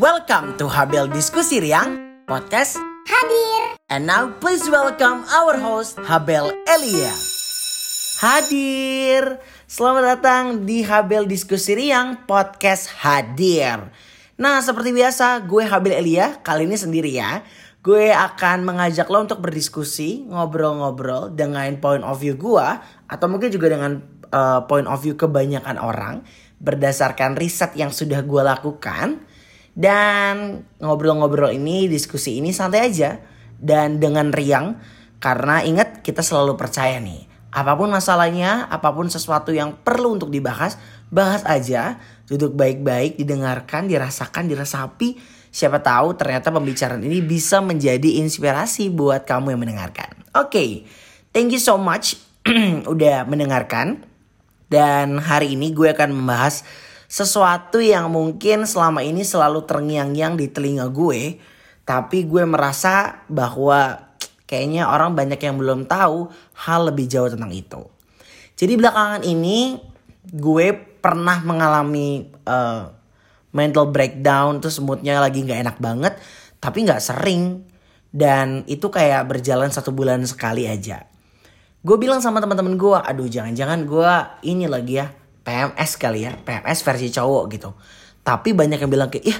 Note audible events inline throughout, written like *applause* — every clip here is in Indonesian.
welcome to Habel Diskusi Riang Podcast. Hadir. And now please welcome our host Habel Elia. Hadir. Selamat datang di Habel Diskusi Riang Podcast Hadir. Nah seperti biasa gue Habel Elia Kali ini sendiri ya. Gue akan mengajak lo untuk berdiskusi Ngobrol-ngobrol dengan point of view gue Atau mungkin juga dengan uh, point of view kebanyakan orang Berdasarkan riset yang sudah gue lakukan dan ngobrol-ngobrol ini, diskusi ini santai aja dan dengan riang karena ingat kita selalu percaya nih. Apa pun masalahnya, apa pun sesuatu yang perlu untuk dibahas, bahas aja, duduk baik-baik, didengarkan, dirasakan, diresapi. Siapa tahu ternyata pembicaraan ini bisa menjadi inspirasi buat kamu yang mendengarkan. Oke, okay, thank you so much *clears throat* udah mendengarkan. Dan hari ini gue akan membahas sesuatu yang mungkin selama ini selalu terngiang-ngiang di telinga gue, tapi gue merasa bahwa kayaknya orang banyak yang belum tahu hal lebih jauh tentang itu. Jadi belakangan ini gue pernah mengalami uh, mental breakdown terus moodnya lagi nggak enak banget, tapi nggak sering dan itu kayak berjalan satu bulan sekali aja. Gue bilang sama teman-teman gue, aduh jangan-jangan gue ini lagi ya PMS kali ya, PMS versi cowok gitu. Tapi banyak yang bilang kayak, ih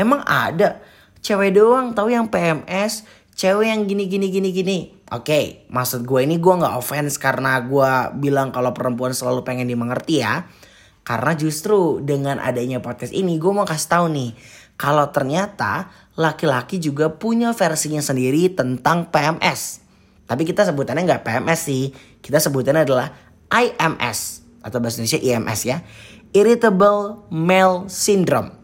emang ada cewek doang tahu yang PMS, cewek yang gini gini gini gini. Oke, okay, maksud gue ini gue nggak offense karena gue bilang kalau perempuan selalu pengen dimengerti ya. Karena justru dengan adanya podcast ini gue mau kasih tahu nih, kalau ternyata laki-laki juga punya versinya sendiri tentang PMS. Tapi kita sebutannya nggak PMS sih, kita sebutannya adalah IMS atau bahasa Indonesia IMS ya. Irritable Male Syndrome.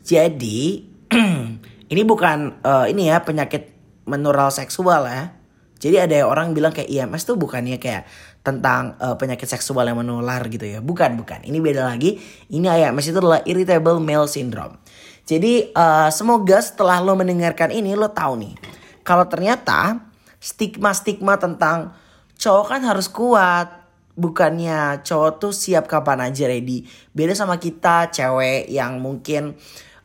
Jadi *clears throat* ini bukan uh, ini ya penyakit menural seksual ya. Jadi ada orang bilang kayak IMS tuh bukannya kayak tentang uh, penyakit seksual yang menular gitu ya. Bukan, bukan. Ini beda lagi. Ini IMS itu adalah Irritable Male Syndrome. Jadi uh, semoga setelah lo mendengarkan ini lo tahu nih. Kalau ternyata stigma-stigma tentang cowok kan harus kuat, bukannya cowok tuh siap kapan aja ready. Beda sama kita cewek yang mungkin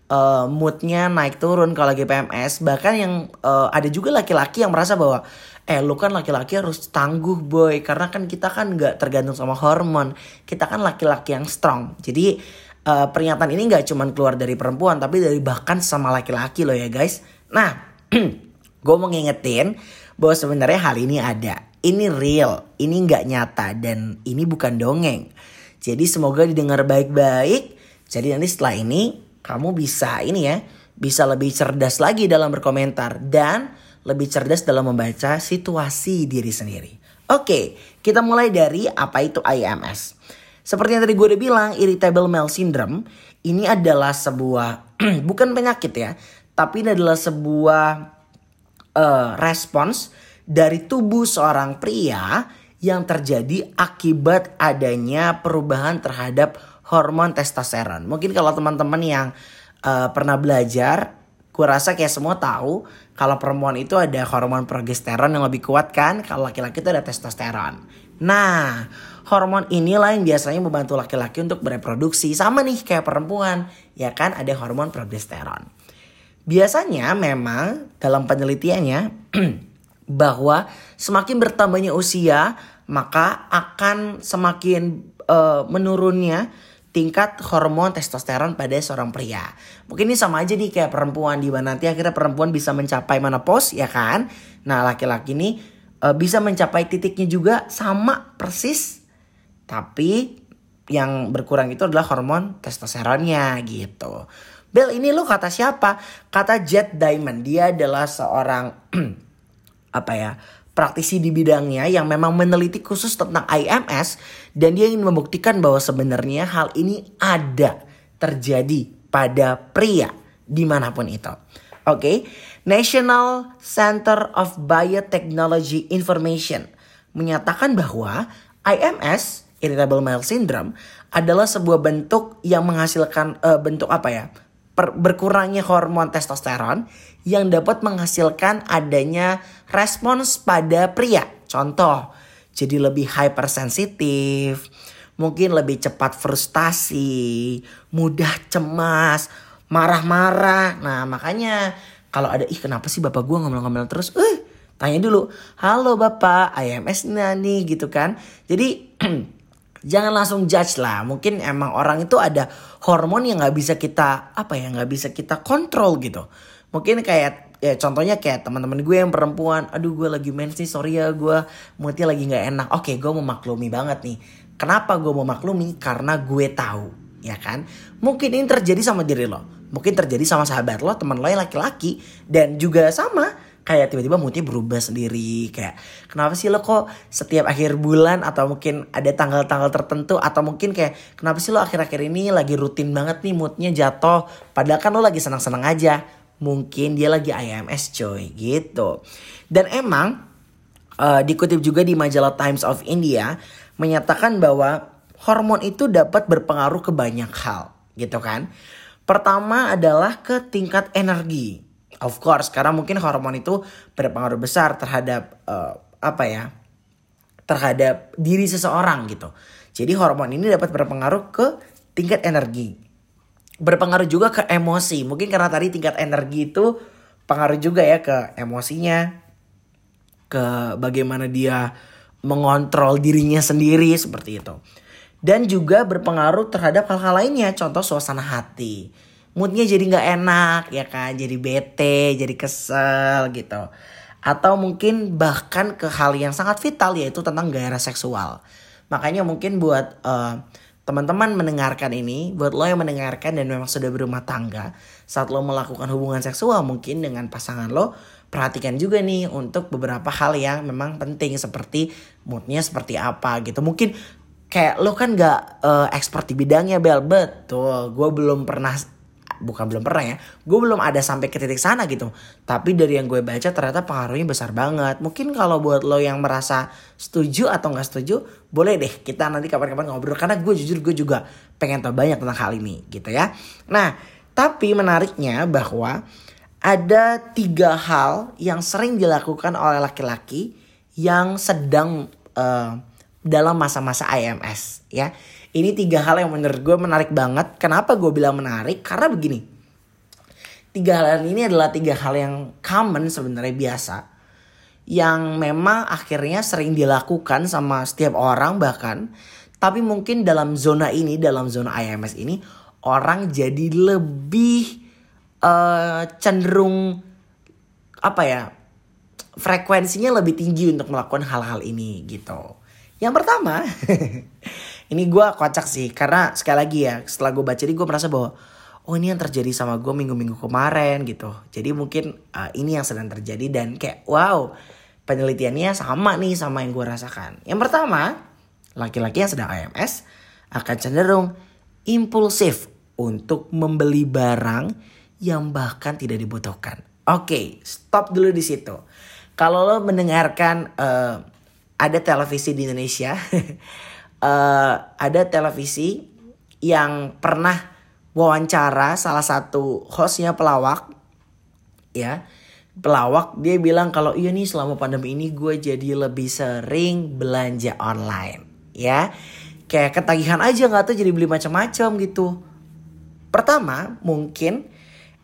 uh, moodnya naik turun kalau lagi PMS. Bahkan yang uh, ada juga laki-laki yang merasa bahwa eh lu kan laki-laki harus tangguh boy karena kan kita kan nggak tergantung sama hormon. Kita kan laki-laki yang strong. Jadi uh, pernyataan ini nggak cuma keluar dari perempuan tapi dari bahkan sama laki-laki loh ya guys. Nah, *clears throat* gue mau ngingetin bahwa sebenarnya hal ini ada ini real, ini nggak nyata dan ini bukan dongeng. Jadi semoga didengar baik-baik. Jadi nanti setelah ini kamu bisa ini ya, bisa lebih cerdas lagi dalam berkomentar dan lebih cerdas dalam membaca situasi diri sendiri. Oke, kita mulai dari apa itu IMS. Seperti yang tadi gue udah bilang, irritable male syndrome ini adalah sebuah *clears throat* bukan penyakit ya, tapi ini adalah sebuah uh, respons dari tubuh seorang pria yang terjadi akibat adanya perubahan terhadap hormon testosteron. Mungkin kalau teman-teman yang uh, pernah belajar, gue rasa kayak semua tahu kalau perempuan itu ada hormon progesteron yang lebih kuat kan, kalau laki-laki itu ada testosteron. Nah, hormon inilah yang biasanya membantu laki-laki untuk bereproduksi. Sama nih kayak perempuan, ya kan ada hormon progesteron. Biasanya memang dalam penelitiannya *clears throat* bahwa semakin bertambahnya usia maka akan semakin uh, menurunnya tingkat hormon testosteron pada seorang pria. Mungkin ini sama aja nih kayak perempuan di mana nanti akhirnya perempuan bisa mencapai menopause ya kan. Nah, laki-laki ini uh, bisa mencapai titiknya juga sama persis tapi yang berkurang itu adalah hormon testosteronnya gitu. Bel ini lo kata siapa? Kata Jet Diamond. Dia adalah seorang *clears throat* apa ya praktisi di bidangnya yang memang meneliti khusus tentang IMS dan dia ingin membuktikan bahwa sebenarnya hal ini ada terjadi pada pria di mana pun itu. Oke, okay? National Center of Biotechnology Information menyatakan bahwa IMS (Irritable Male Syndrome) adalah sebuah bentuk yang menghasilkan uh, bentuk apa ya? Per, berkurangnya hormon testosteron yang dapat menghasilkan adanya respons pada pria. Contoh, jadi lebih hypersensitif, mungkin lebih cepat frustasi, mudah cemas, marah-marah. Nah makanya kalau ada ih kenapa sih bapak gue ngomel-ngomel terus, eh tanya dulu, halo bapak, IMS nih gitu kan. Jadi *clears throat* jangan langsung judge lah. Mungkin emang orang itu ada hormon yang nggak bisa kita apa ya nggak bisa kita kontrol gitu. Mungkin kayak ya contohnya kayak teman-teman gue yang perempuan, aduh gue lagi mens nih, sorry ya gue moodnya lagi nggak enak. Oke, gue mau maklumi banget nih. Kenapa gue mau maklumi? Karena gue tahu, ya kan? Mungkin ini terjadi sama diri lo Mungkin terjadi sama sahabat lo, teman lo yang laki-laki. Dan juga sama, kayak tiba-tiba moodnya berubah sendiri. Kayak kenapa sih lo kok setiap akhir bulan atau mungkin ada tanggal-tanggal tertentu. Atau mungkin kayak kenapa sih lo akhir-akhir ini lagi rutin banget nih moodnya jatuh. Padahal kan lo lagi senang-senang aja. Mungkin dia lagi IMS coy gitu. Dan emang uh, dikutip juga di majalah Times of India menyatakan bahwa hormon itu dapat berpengaruh ke banyak hal gitu kan. Pertama adalah ke tingkat energi. Of course, karena mungkin hormon itu berpengaruh besar terhadap uh, apa ya? terhadap diri seseorang gitu. Jadi hormon ini dapat berpengaruh ke tingkat energi. Berpengaruh juga ke emosi. Mungkin karena tadi tingkat energi itu pengaruh juga ya ke emosinya, ke bagaimana dia mengontrol dirinya sendiri seperti itu. Dan juga berpengaruh terhadap hal-hal lainnya contoh suasana hati. Moodnya jadi nggak enak ya kan? Jadi bete jadi kesel gitu. Atau mungkin bahkan ke hal yang sangat vital yaitu tentang gairah seksual. Makanya mungkin buat uh, teman-teman mendengarkan ini buat lo yang mendengarkan dan memang sudah berumah tangga saat lo melakukan hubungan seksual mungkin dengan pasangan lo perhatikan juga nih untuk beberapa hal yang memang penting seperti moodnya seperti apa gitu. Mungkin kayak lo kan gak uh, eh, expert di bidangnya Bel. Betul gue belum pernah bukan belum pernah ya gue belum ada sampai ke titik sana gitu. Tapi dari yang gue baca ternyata pengaruhnya besar banget. Mungkin kalau buat lo yang merasa setuju atau nggak setuju boleh deh kita nanti kapan-kapan ngobrol. Karena gue jujur gue juga pengen tahu banyak tentang hal ini gitu ya. Nah tapi menariknya bahwa ada tiga hal yang sering dilakukan oleh laki-laki yang sedang uh, dalam masa-masa IMS ya. Ini tiga hal yang menurut gue menarik banget. Kenapa gue bilang menarik? Karena begini. Tiga hal ini adalah tiga hal yang common sebenarnya biasa. Yang memang akhirnya sering dilakukan sama setiap orang bahkan. Tapi mungkin dalam zona ini, dalam zona IMS ini. Orang jadi lebih uh, cenderung apa ya frekuensinya lebih tinggi untuk melakukan hal-hal ini gitu. Yang pertama, *laughs* ini gue kocak sih karena sekali lagi ya setelah gue baca ini gue merasa bahwa oh ini yang terjadi sama gue minggu-minggu kemarin gitu. Jadi mungkin uh, ini yang sedang terjadi dan kayak wow penelitiannya sama nih sama yang gue rasakan. Yang pertama, laki-laki yang sedang IMS akan cenderung impulsif untuk membeli barang yang bahkan tidak dibutuhkan. Oke, okay, stop dulu di situ. Kalau lo mendengarkan uh, ada televisi di Indonesia, *laughs* uh, ada televisi yang pernah wawancara salah satu hostnya pelawak, ya pelawak dia bilang kalau iya nih selama pandemi ini gue jadi lebih sering belanja online, ya kayak ketagihan aja nggak tuh jadi beli macam-macam gitu. Pertama mungkin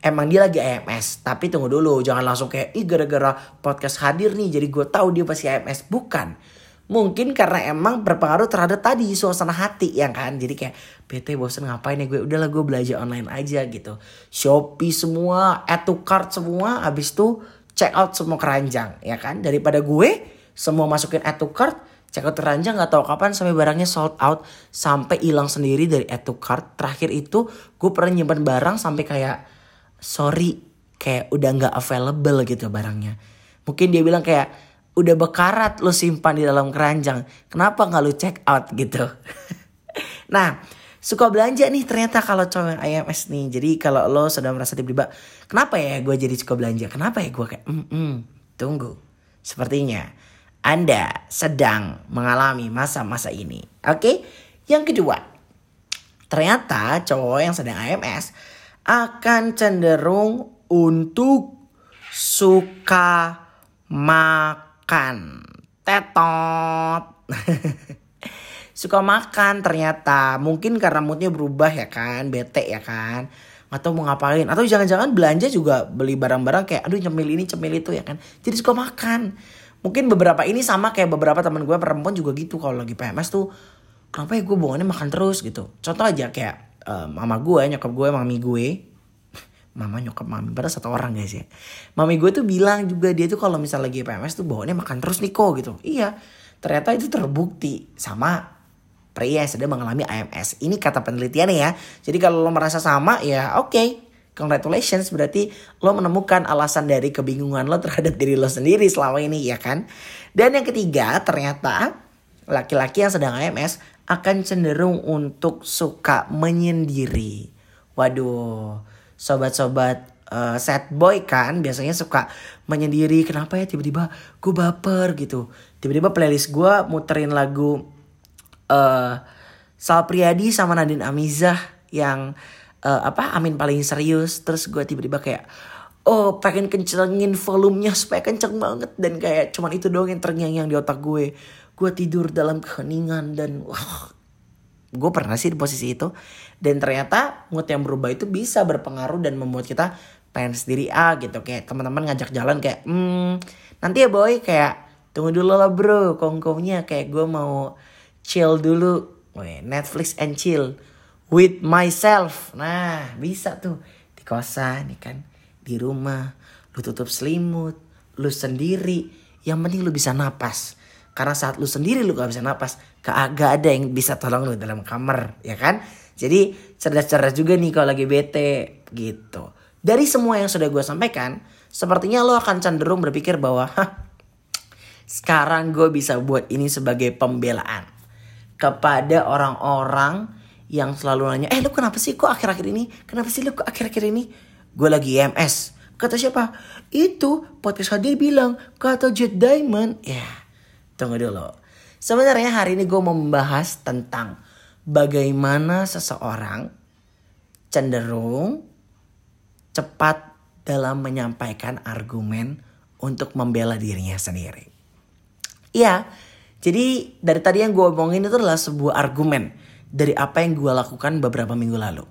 emang dia lagi AMS. Tapi tunggu dulu, jangan langsung kayak, ih gara-gara podcast hadir nih, jadi gue tahu dia pasti AMS. Bukan. Mungkin karena emang berpengaruh terhadap tadi suasana hati ya kan. Jadi kayak bete bosen ngapain ya gue udahlah gue belajar online aja gitu. Shopee semua, add to cart semua, abis itu check out semua keranjang ya kan. Daripada gue semua masukin add to cart, check out keranjang nggak tahu kapan sampai barangnya sold out sampai hilang sendiri dari add to cart. Terakhir itu gue pernah nyimpan barang sampai kayak sorry kayak udah nggak available gitu barangnya. Mungkin dia bilang kayak udah bekarat lo simpan di dalam keranjang. Kenapa nggak lo check out gitu? *laughs* nah, suka belanja nih ternyata kalau cowok IMS nih. Jadi kalau lo sudah merasa tiba-tiba, kenapa ya gue jadi suka belanja? Kenapa ya gue kayak, mm -mm, tunggu. Sepertinya Anda sedang mengalami masa-masa ini. Oke, yang kedua, ternyata cowok yang sedang IMS akan cenderung untuk suka makan. Tetot. *laughs* suka makan ternyata. Mungkin karena moodnya berubah ya kan. Bete ya kan. atau mau ngapain atau jangan-jangan belanja juga beli barang-barang kayak aduh cemil ini cemil itu ya kan jadi suka makan mungkin beberapa ini sama kayak beberapa teman gue perempuan juga gitu kalau lagi PMS tuh kenapa ya gue bawaannya makan terus gitu contoh aja kayak uh, mama gue nyokap gue mami gue mama nyokap mami pada satu orang guys ya mami gue tuh bilang juga dia tuh kalau misal lagi PMS tuh bawaannya makan terus nih kok gitu iya ternyata itu terbukti sama pria yang sedang mengalami AMS. Ini kata penelitiannya ya. Jadi kalau lo merasa sama ya oke. Okay. Congratulations berarti lo menemukan alasan dari kebingungan lo terhadap diri lo sendiri selama ini ya kan. Dan yang ketiga ternyata laki-laki yang sedang AMS akan cenderung untuk suka menyendiri. Waduh, sobat-sobat uh, sad boy kan biasanya suka menyendiri. Kenapa ya tiba-tiba gue baper gitu. Tiba-tiba playlist gue muterin lagu uh, Sal Priadi sama Nadine Amizah yang uh, apa Amin paling serius terus gue tiba-tiba kayak oh pengen kencengin volumenya supaya kenceng banget dan kayak cuman itu doang yang terngiang-ngiang di otak gue gue tidur dalam keheningan dan wah gue pernah sih di posisi itu dan ternyata mood yang berubah itu bisa berpengaruh dan membuat kita pengen sendiri ah gitu kayak teman-teman ngajak jalan kayak hmm nanti ya boy kayak tunggu dulu lah bro kongkongnya kayak gue mau chill dulu. Weh, Netflix and chill with myself. Nah, bisa tuh di kosan nih kan, di rumah, lu tutup selimut, lu sendiri. Yang penting lu bisa napas. Karena saat lu sendiri lu gak bisa napas, gak, ada yang bisa tolong lu dalam kamar, ya kan? Jadi cerdas-cerdas juga nih kalau lagi bete gitu. Dari semua yang sudah gue sampaikan, sepertinya lo akan cenderung berpikir bahwa, Hah, sekarang gue bisa buat ini sebagai pembelaan kepada orang-orang yang selalu nanya, eh lu kenapa sih kok akhir-akhir ini? Kenapa sih lu kok akhir-akhir ini? Gue lagi EMS. Kata siapa? Itu podcast hadir bilang, kata Jet Diamond. Ya, tunggu dulu. Sebenarnya hari ini gue mau membahas tentang bagaimana seseorang cenderung cepat dalam menyampaikan argumen untuk membela dirinya sendiri. Iya, jadi dari tadi yang gue omongin itu adalah sebuah argumen dari apa yang gue lakukan beberapa minggu lalu.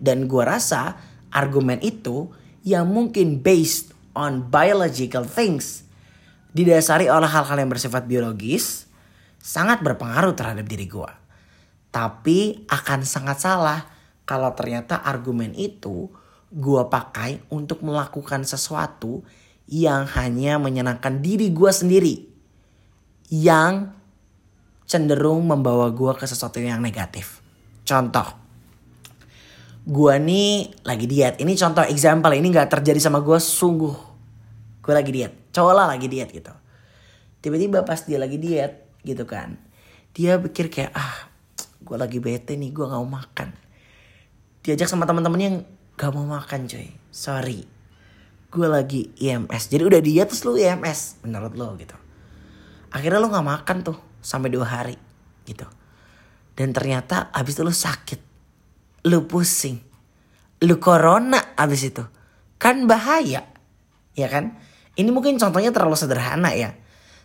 Dan gue rasa argumen itu yang mungkin based on biological things didasari oleh hal-hal yang bersifat biologis sangat berpengaruh terhadap diri gue. Tapi akan sangat salah kalau ternyata argumen itu gue pakai untuk melakukan sesuatu yang hanya menyenangkan diri gue sendiri yang cenderung membawa gue ke sesuatu yang negatif. Contoh, gue nih lagi diet. Ini contoh example, ini gak terjadi sama gue sungguh. Gue lagi diet, cowok lah lagi diet gitu. Tiba-tiba pas dia lagi diet gitu kan. Dia pikir kayak, ah gue lagi bete nih, gue gak mau makan. Diajak sama teman-temannya yang gak mau makan coy. Sorry. Gue lagi IMS. Jadi udah diet terus lu IMS menurut lo gitu akhirnya lo nggak makan tuh sampai dua hari gitu dan ternyata abis itu lo sakit lo pusing lo corona abis itu kan bahaya ya kan ini mungkin contohnya terlalu sederhana ya.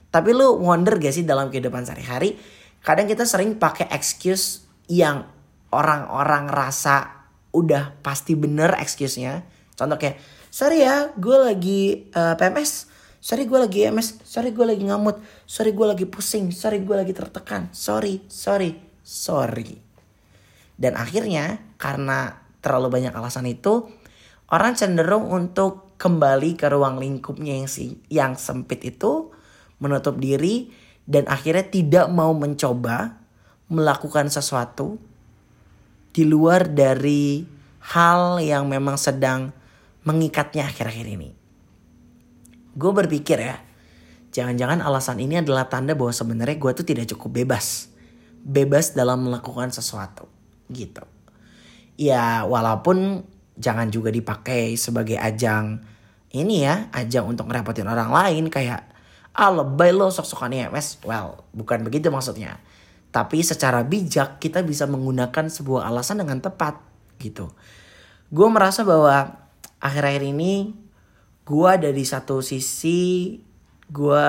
Tapi lo wonder gak sih dalam kehidupan sehari-hari kadang kita sering pakai excuse yang orang-orang rasa udah pasti bener excuse-nya. Contoh kayak sorry ya gue lagi uh, eh, PMS Sorry gue lagi MS, sorry gue lagi ngamut, sorry gue lagi pusing, sorry gue lagi tertekan, sorry, sorry, sorry. Dan akhirnya karena terlalu banyak alasan itu, orang cenderung untuk kembali ke ruang lingkupnya yang si yang sempit itu, menutup diri dan akhirnya tidak mau mencoba melakukan sesuatu di luar dari hal yang memang sedang mengikatnya akhir-akhir ini. Gue berpikir ya, jangan-jangan alasan ini adalah tanda bahwa sebenarnya gue tuh tidak cukup bebas. Bebas dalam melakukan sesuatu gitu. Ya walaupun jangan juga dipakai sebagai ajang ini ya, ajang untuk ngerepotin orang lain kayak ah lebay lo sok-sokan IMS. Well, bukan begitu maksudnya. Tapi secara bijak kita bisa menggunakan sebuah alasan dengan tepat gitu. Gue merasa bahwa akhir-akhir ini gue dari satu sisi gue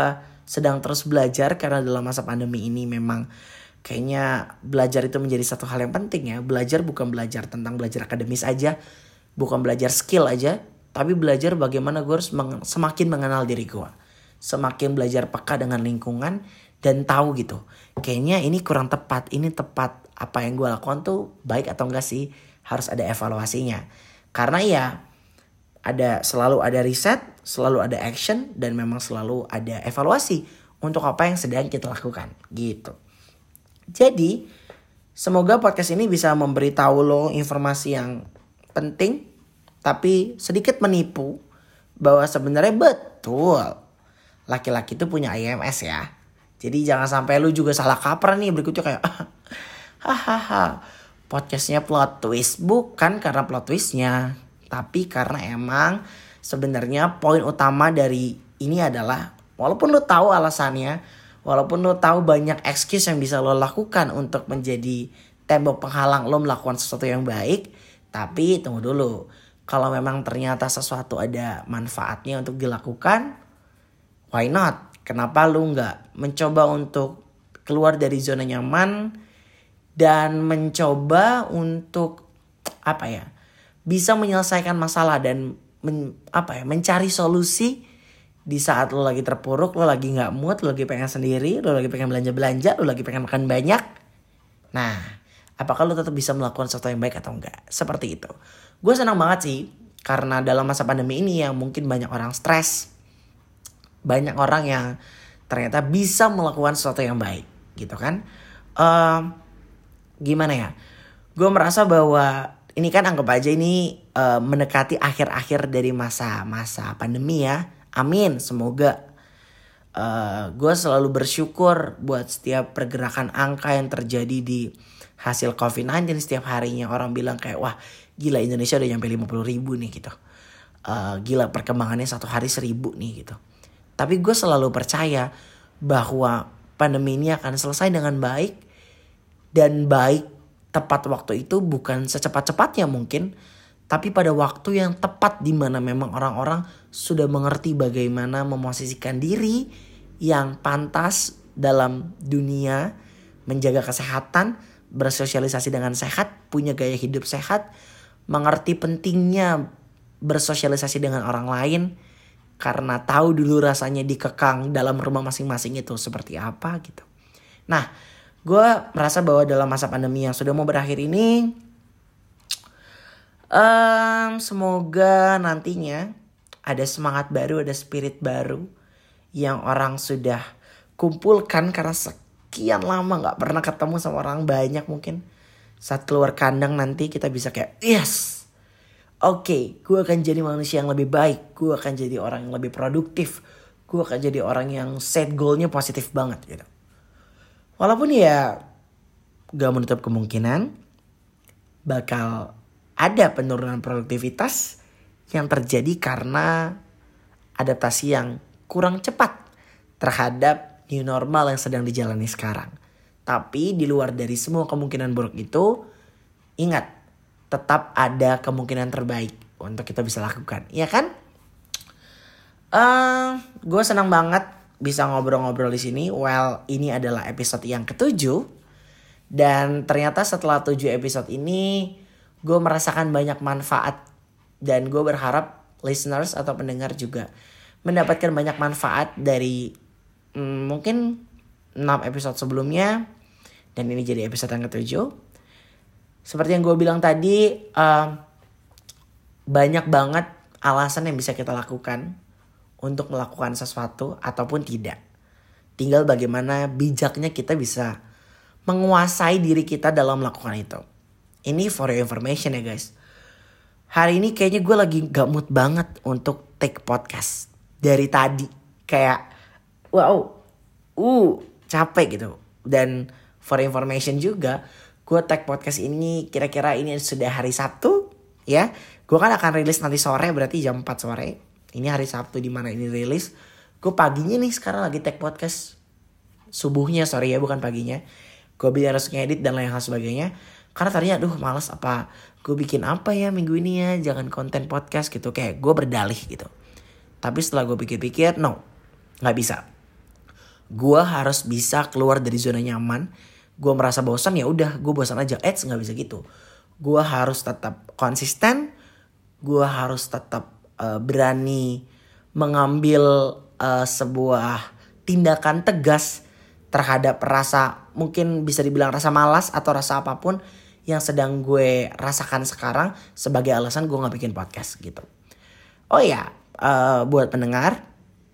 sedang terus belajar karena dalam masa pandemi ini memang kayaknya belajar itu menjadi satu hal yang penting ya. Belajar bukan belajar tentang belajar akademis aja, bukan belajar skill aja, tapi belajar bagaimana gue harus meng semakin mengenal diri gue. Semakin belajar peka dengan lingkungan dan tahu gitu. Kayaknya ini kurang tepat, ini tepat apa yang gue lakukan tuh baik atau enggak sih? Harus ada evaluasinya. Karena ya ada selalu ada riset, selalu ada action dan memang selalu ada evaluasi untuk apa yang sedang kita lakukan gitu. Jadi semoga podcast ini bisa memberitahu lo informasi yang penting tapi sedikit menipu bahwa sebenarnya betul laki-laki itu punya IMS ya. Jadi jangan sampai lu juga salah kaprah nih berikutnya kayak *laughs* hahaha podcastnya plot twist bukan karena plot twistnya tapi karena emang sebenarnya poin utama dari ini adalah walaupun lo tahu alasannya, walaupun lo tahu banyak excuse yang bisa lo lakukan untuk menjadi tembok penghalang lo melakukan sesuatu yang baik, tapi tunggu dulu. Kalau memang ternyata sesuatu ada manfaatnya untuk dilakukan, why not? Kenapa lu nggak mencoba untuk keluar dari zona nyaman dan mencoba untuk apa ya? bisa menyelesaikan masalah dan men, apa ya mencari solusi di saat lo lagi terpuruk, lo lagi nggak mood, lo lagi pengen sendiri, lo lagi pengen belanja belanja, lo lagi pengen makan banyak. Nah, apakah lo tetap bisa melakukan sesuatu yang baik atau enggak? Seperti itu. Gue senang banget sih karena dalam masa pandemi ini yang mungkin banyak orang stres, banyak orang yang ternyata bisa melakukan sesuatu yang baik, gitu kan? Uh, gimana ya? Gue merasa bahwa ini kan anggap aja ini uh, mendekati akhir-akhir dari masa-masa pandemi ya. Amin, semoga. Uh, eh, gue selalu bersyukur buat setiap pergerakan angka yang terjadi di hasil COVID-19 setiap harinya orang bilang kayak wah gila Indonesia udah nyampe 50 ribu nih gitu. Uh, gila perkembangannya satu hari seribu nih gitu. Tapi gue selalu percaya bahwa pandemi ini akan selesai dengan baik dan baik tepat waktu itu bukan secepat-cepatnya mungkin, tapi pada waktu yang tepat di mana memang orang-orang sudah mengerti bagaimana memosisikan diri yang pantas dalam dunia, menjaga kesehatan, bersosialisasi dengan sehat, punya gaya hidup sehat, mengerti pentingnya bersosialisasi dengan orang lain karena tahu dulu rasanya dikekang dalam rumah masing-masing itu seperti apa gitu. Nah, gue merasa bahwa dalam masa pandemi yang sudah mau berakhir ini um, semoga nantinya ada semangat baru ada spirit baru yang orang sudah kumpulkan karena sekian lama nggak pernah ketemu sama orang banyak mungkin. Saat keluar kandang nanti kita bisa kayak yes oke okay, gue akan jadi manusia yang lebih baik gue akan jadi orang yang lebih produktif gue akan jadi orang yang set goalnya positif banget gitu. Walaupun ya gak menutup kemungkinan bakal ada penurunan produktivitas yang terjadi karena adaptasi yang kurang cepat terhadap new normal yang sedang dijalani sekarang. Tapi di luar dari semua kemungkinan buruk itu, ingat, tetap ada kemungkinan terbaik untuk kita bisa lakukan, ya kan? Uh, gue senang banget bisa ngobrol-ngobrol di sini. Well, ini adalah episode yang ketujuh. Dan ternyata setelah tujuh episode ini, gue merasakan banyak manfaat. Dan gue berharap listeners atau pendengar juga mendapatkan banyak manfaat dari hmm, mungkin 6 episode sebelumnya. Dan ini jadi episode yang ketujuh. Seperti yang gue bilang tadi, uh, banyak banget alasan yang bisa kita lakukan untuk melakukan sesuatu ataupun tidak. Tinggal bagaimana bijaknya kita bisa menguasai diri kita dalam melakukan itu. Ini for your information ya guys. Hari ini kayaknya gue lagi gak mood banget untuk take podcast. Dari tadi kayak wow, uh capek gitu. Dan for information juga gue take podcast ini kira-kira ini sudah hari Sabtu ya. Gue kan akan rilis nanti sore berarti jam 4 sore. Ini hari Sabtu di mana ini rilis. Gue paginya nih sekarang lagi tag podcast. Subuhnya sorry ya bukan paginya. Gue biar harus ngedit dan lain hal sebagainya. Karena tadinya aduh males apa gue bikin apa ya minggu ini ya jangan konten podcast gitu. Kayak gue berdalih gitu. Tapi setelah gue pikir-pikir no nggak bisa gue harus bisa keluar dari zona nyaman. Gue merasa bosan ya udah gue bosan aja. Eits nggak bisa gitu. Gue harus tetap konsisten. Gue harus tetap uh, berani mengambil uh, sebuah tindakan tegas terhadap rasa mungkin bisa dibilang rasa malas atau rasa apa pun yang sedang gue rasakan sekarang sebagai alasan gue nggak bikin podcast gitu. Oh ya, uh, buat pendengar,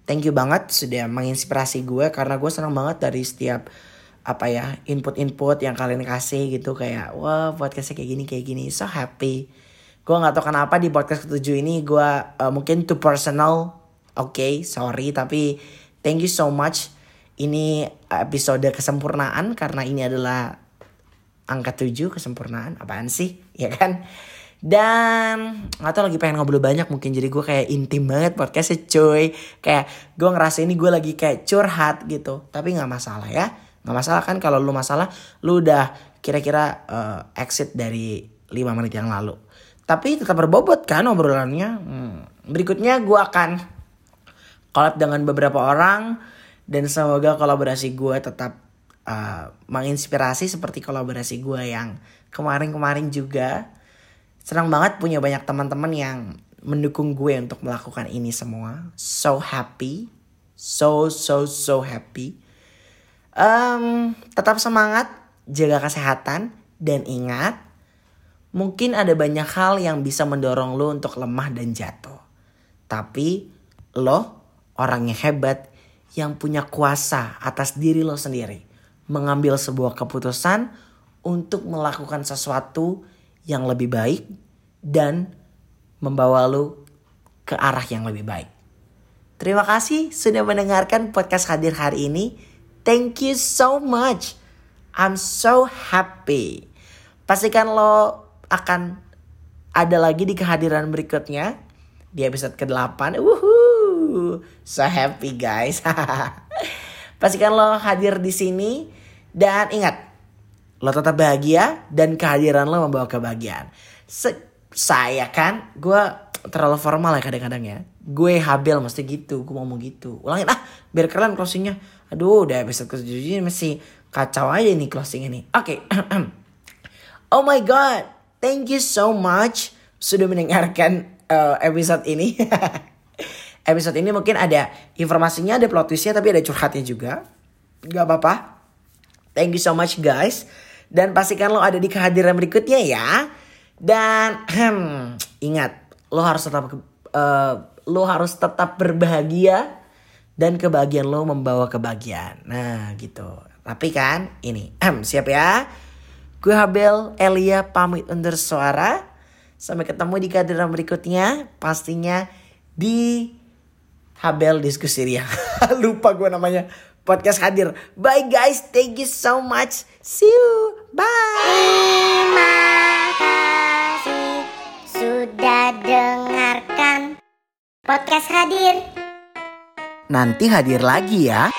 thank you banget sudah menginspirasi gue karena gue senang banget dari setiap apa ya input-input yang kalian kasih gitu kayak wah podcastnya kayak gini kayak gini. So happy. Gue nggak tahu kenapa di podcast ketujuh ini gue uh, mungkin too personal oke okay, sorry tapi thank you so much. Ini episode kesempurnaan karena ini adalah angka tujuh kesempurnaan. Apaan sih? Ya kan dan nggak tahu lagi pengen ngobrol banyak mungkin. Jadi gue kayak intim banget podcastnya cuy. Kayak gue ngerasa ini gue lagi kayak curhat gitu. Tapi nggak masalah ya. Nggak masalah kan kalau lu masalah lu udah kira-kira uh, exit dari 5 menit yang lalu. Tapi tetap berbobot kan obrolannya. Hmm. berikutnya gue akan collab dengan beberapa orang. Dan semoga kolaborasi gue tetap uh, menginspirasi seperti kolaborasi gue yang kemarin-kemarin juga senang banget punya banyak teman-teman yang mendukung gue untuk melakukan ini semua so happy so so so happy Um, tetap semangat, jaga kesehatan, dan ingat, mungkin ada banyak hal yang bisa mendorong lo untuk lemah dan jatuh. Tapi lo orang yang hebat yang punya kuasa atas diri lo sendiri. Mengambil sebuah keputusan untuk melakukan sesuatu yang lebih baik dan membawa lo ke arah yang lebih baik. Terima kasih sudah mendengarkan podcast hadir hari ini. Thank you so much. I'm so happy. Pastikan lo akan ada lagi di kehadiran berikutnya di episode ke-8. Woohoo! So happy guys. *laughs* Pastikan lo hadir di sini dan ingat lo tetap bahagia dan kehadiran lo membawa kebahagiaan. Se saya kan gue terlalu formal ya kadang-kadang ya. Gue habel mesti gitu, gue mau gitu. Ulangin ah biar keren closingnya Aduh, udah episode ke ini masih kacau aja nih closing ini. Oke. Okay. *clears throat* oh my god, thank you so much sudah mendengarkan uh, episode ini. *laughs* episode ini mungkin ada informasinya, ada plot twistnya, tapi ada curhatnya juga. Gak apa-apa. Thank you so much guys. Dan pastikan lo ada di kehadiran berikutnya ya. Dan hmm, ingat, lo harus tetap uh, lo harus tetap berbahagia dan kebahagiaan lo membawa kebahagiaan. Nah gitu. Tapi kan ini, siap ya? Gue Habel Elia pamit undur suara. Sampai ketemu di kehadiran berikutnya. Pastinya di Habel Diskusi Ria. *laughs* Lupa gue namanya. Podcast hadir. Bye guys. Thank you so much. See you. Bye. Terima kasih sudah dengarkan podcast hadir. Nanti hadir lagi ya.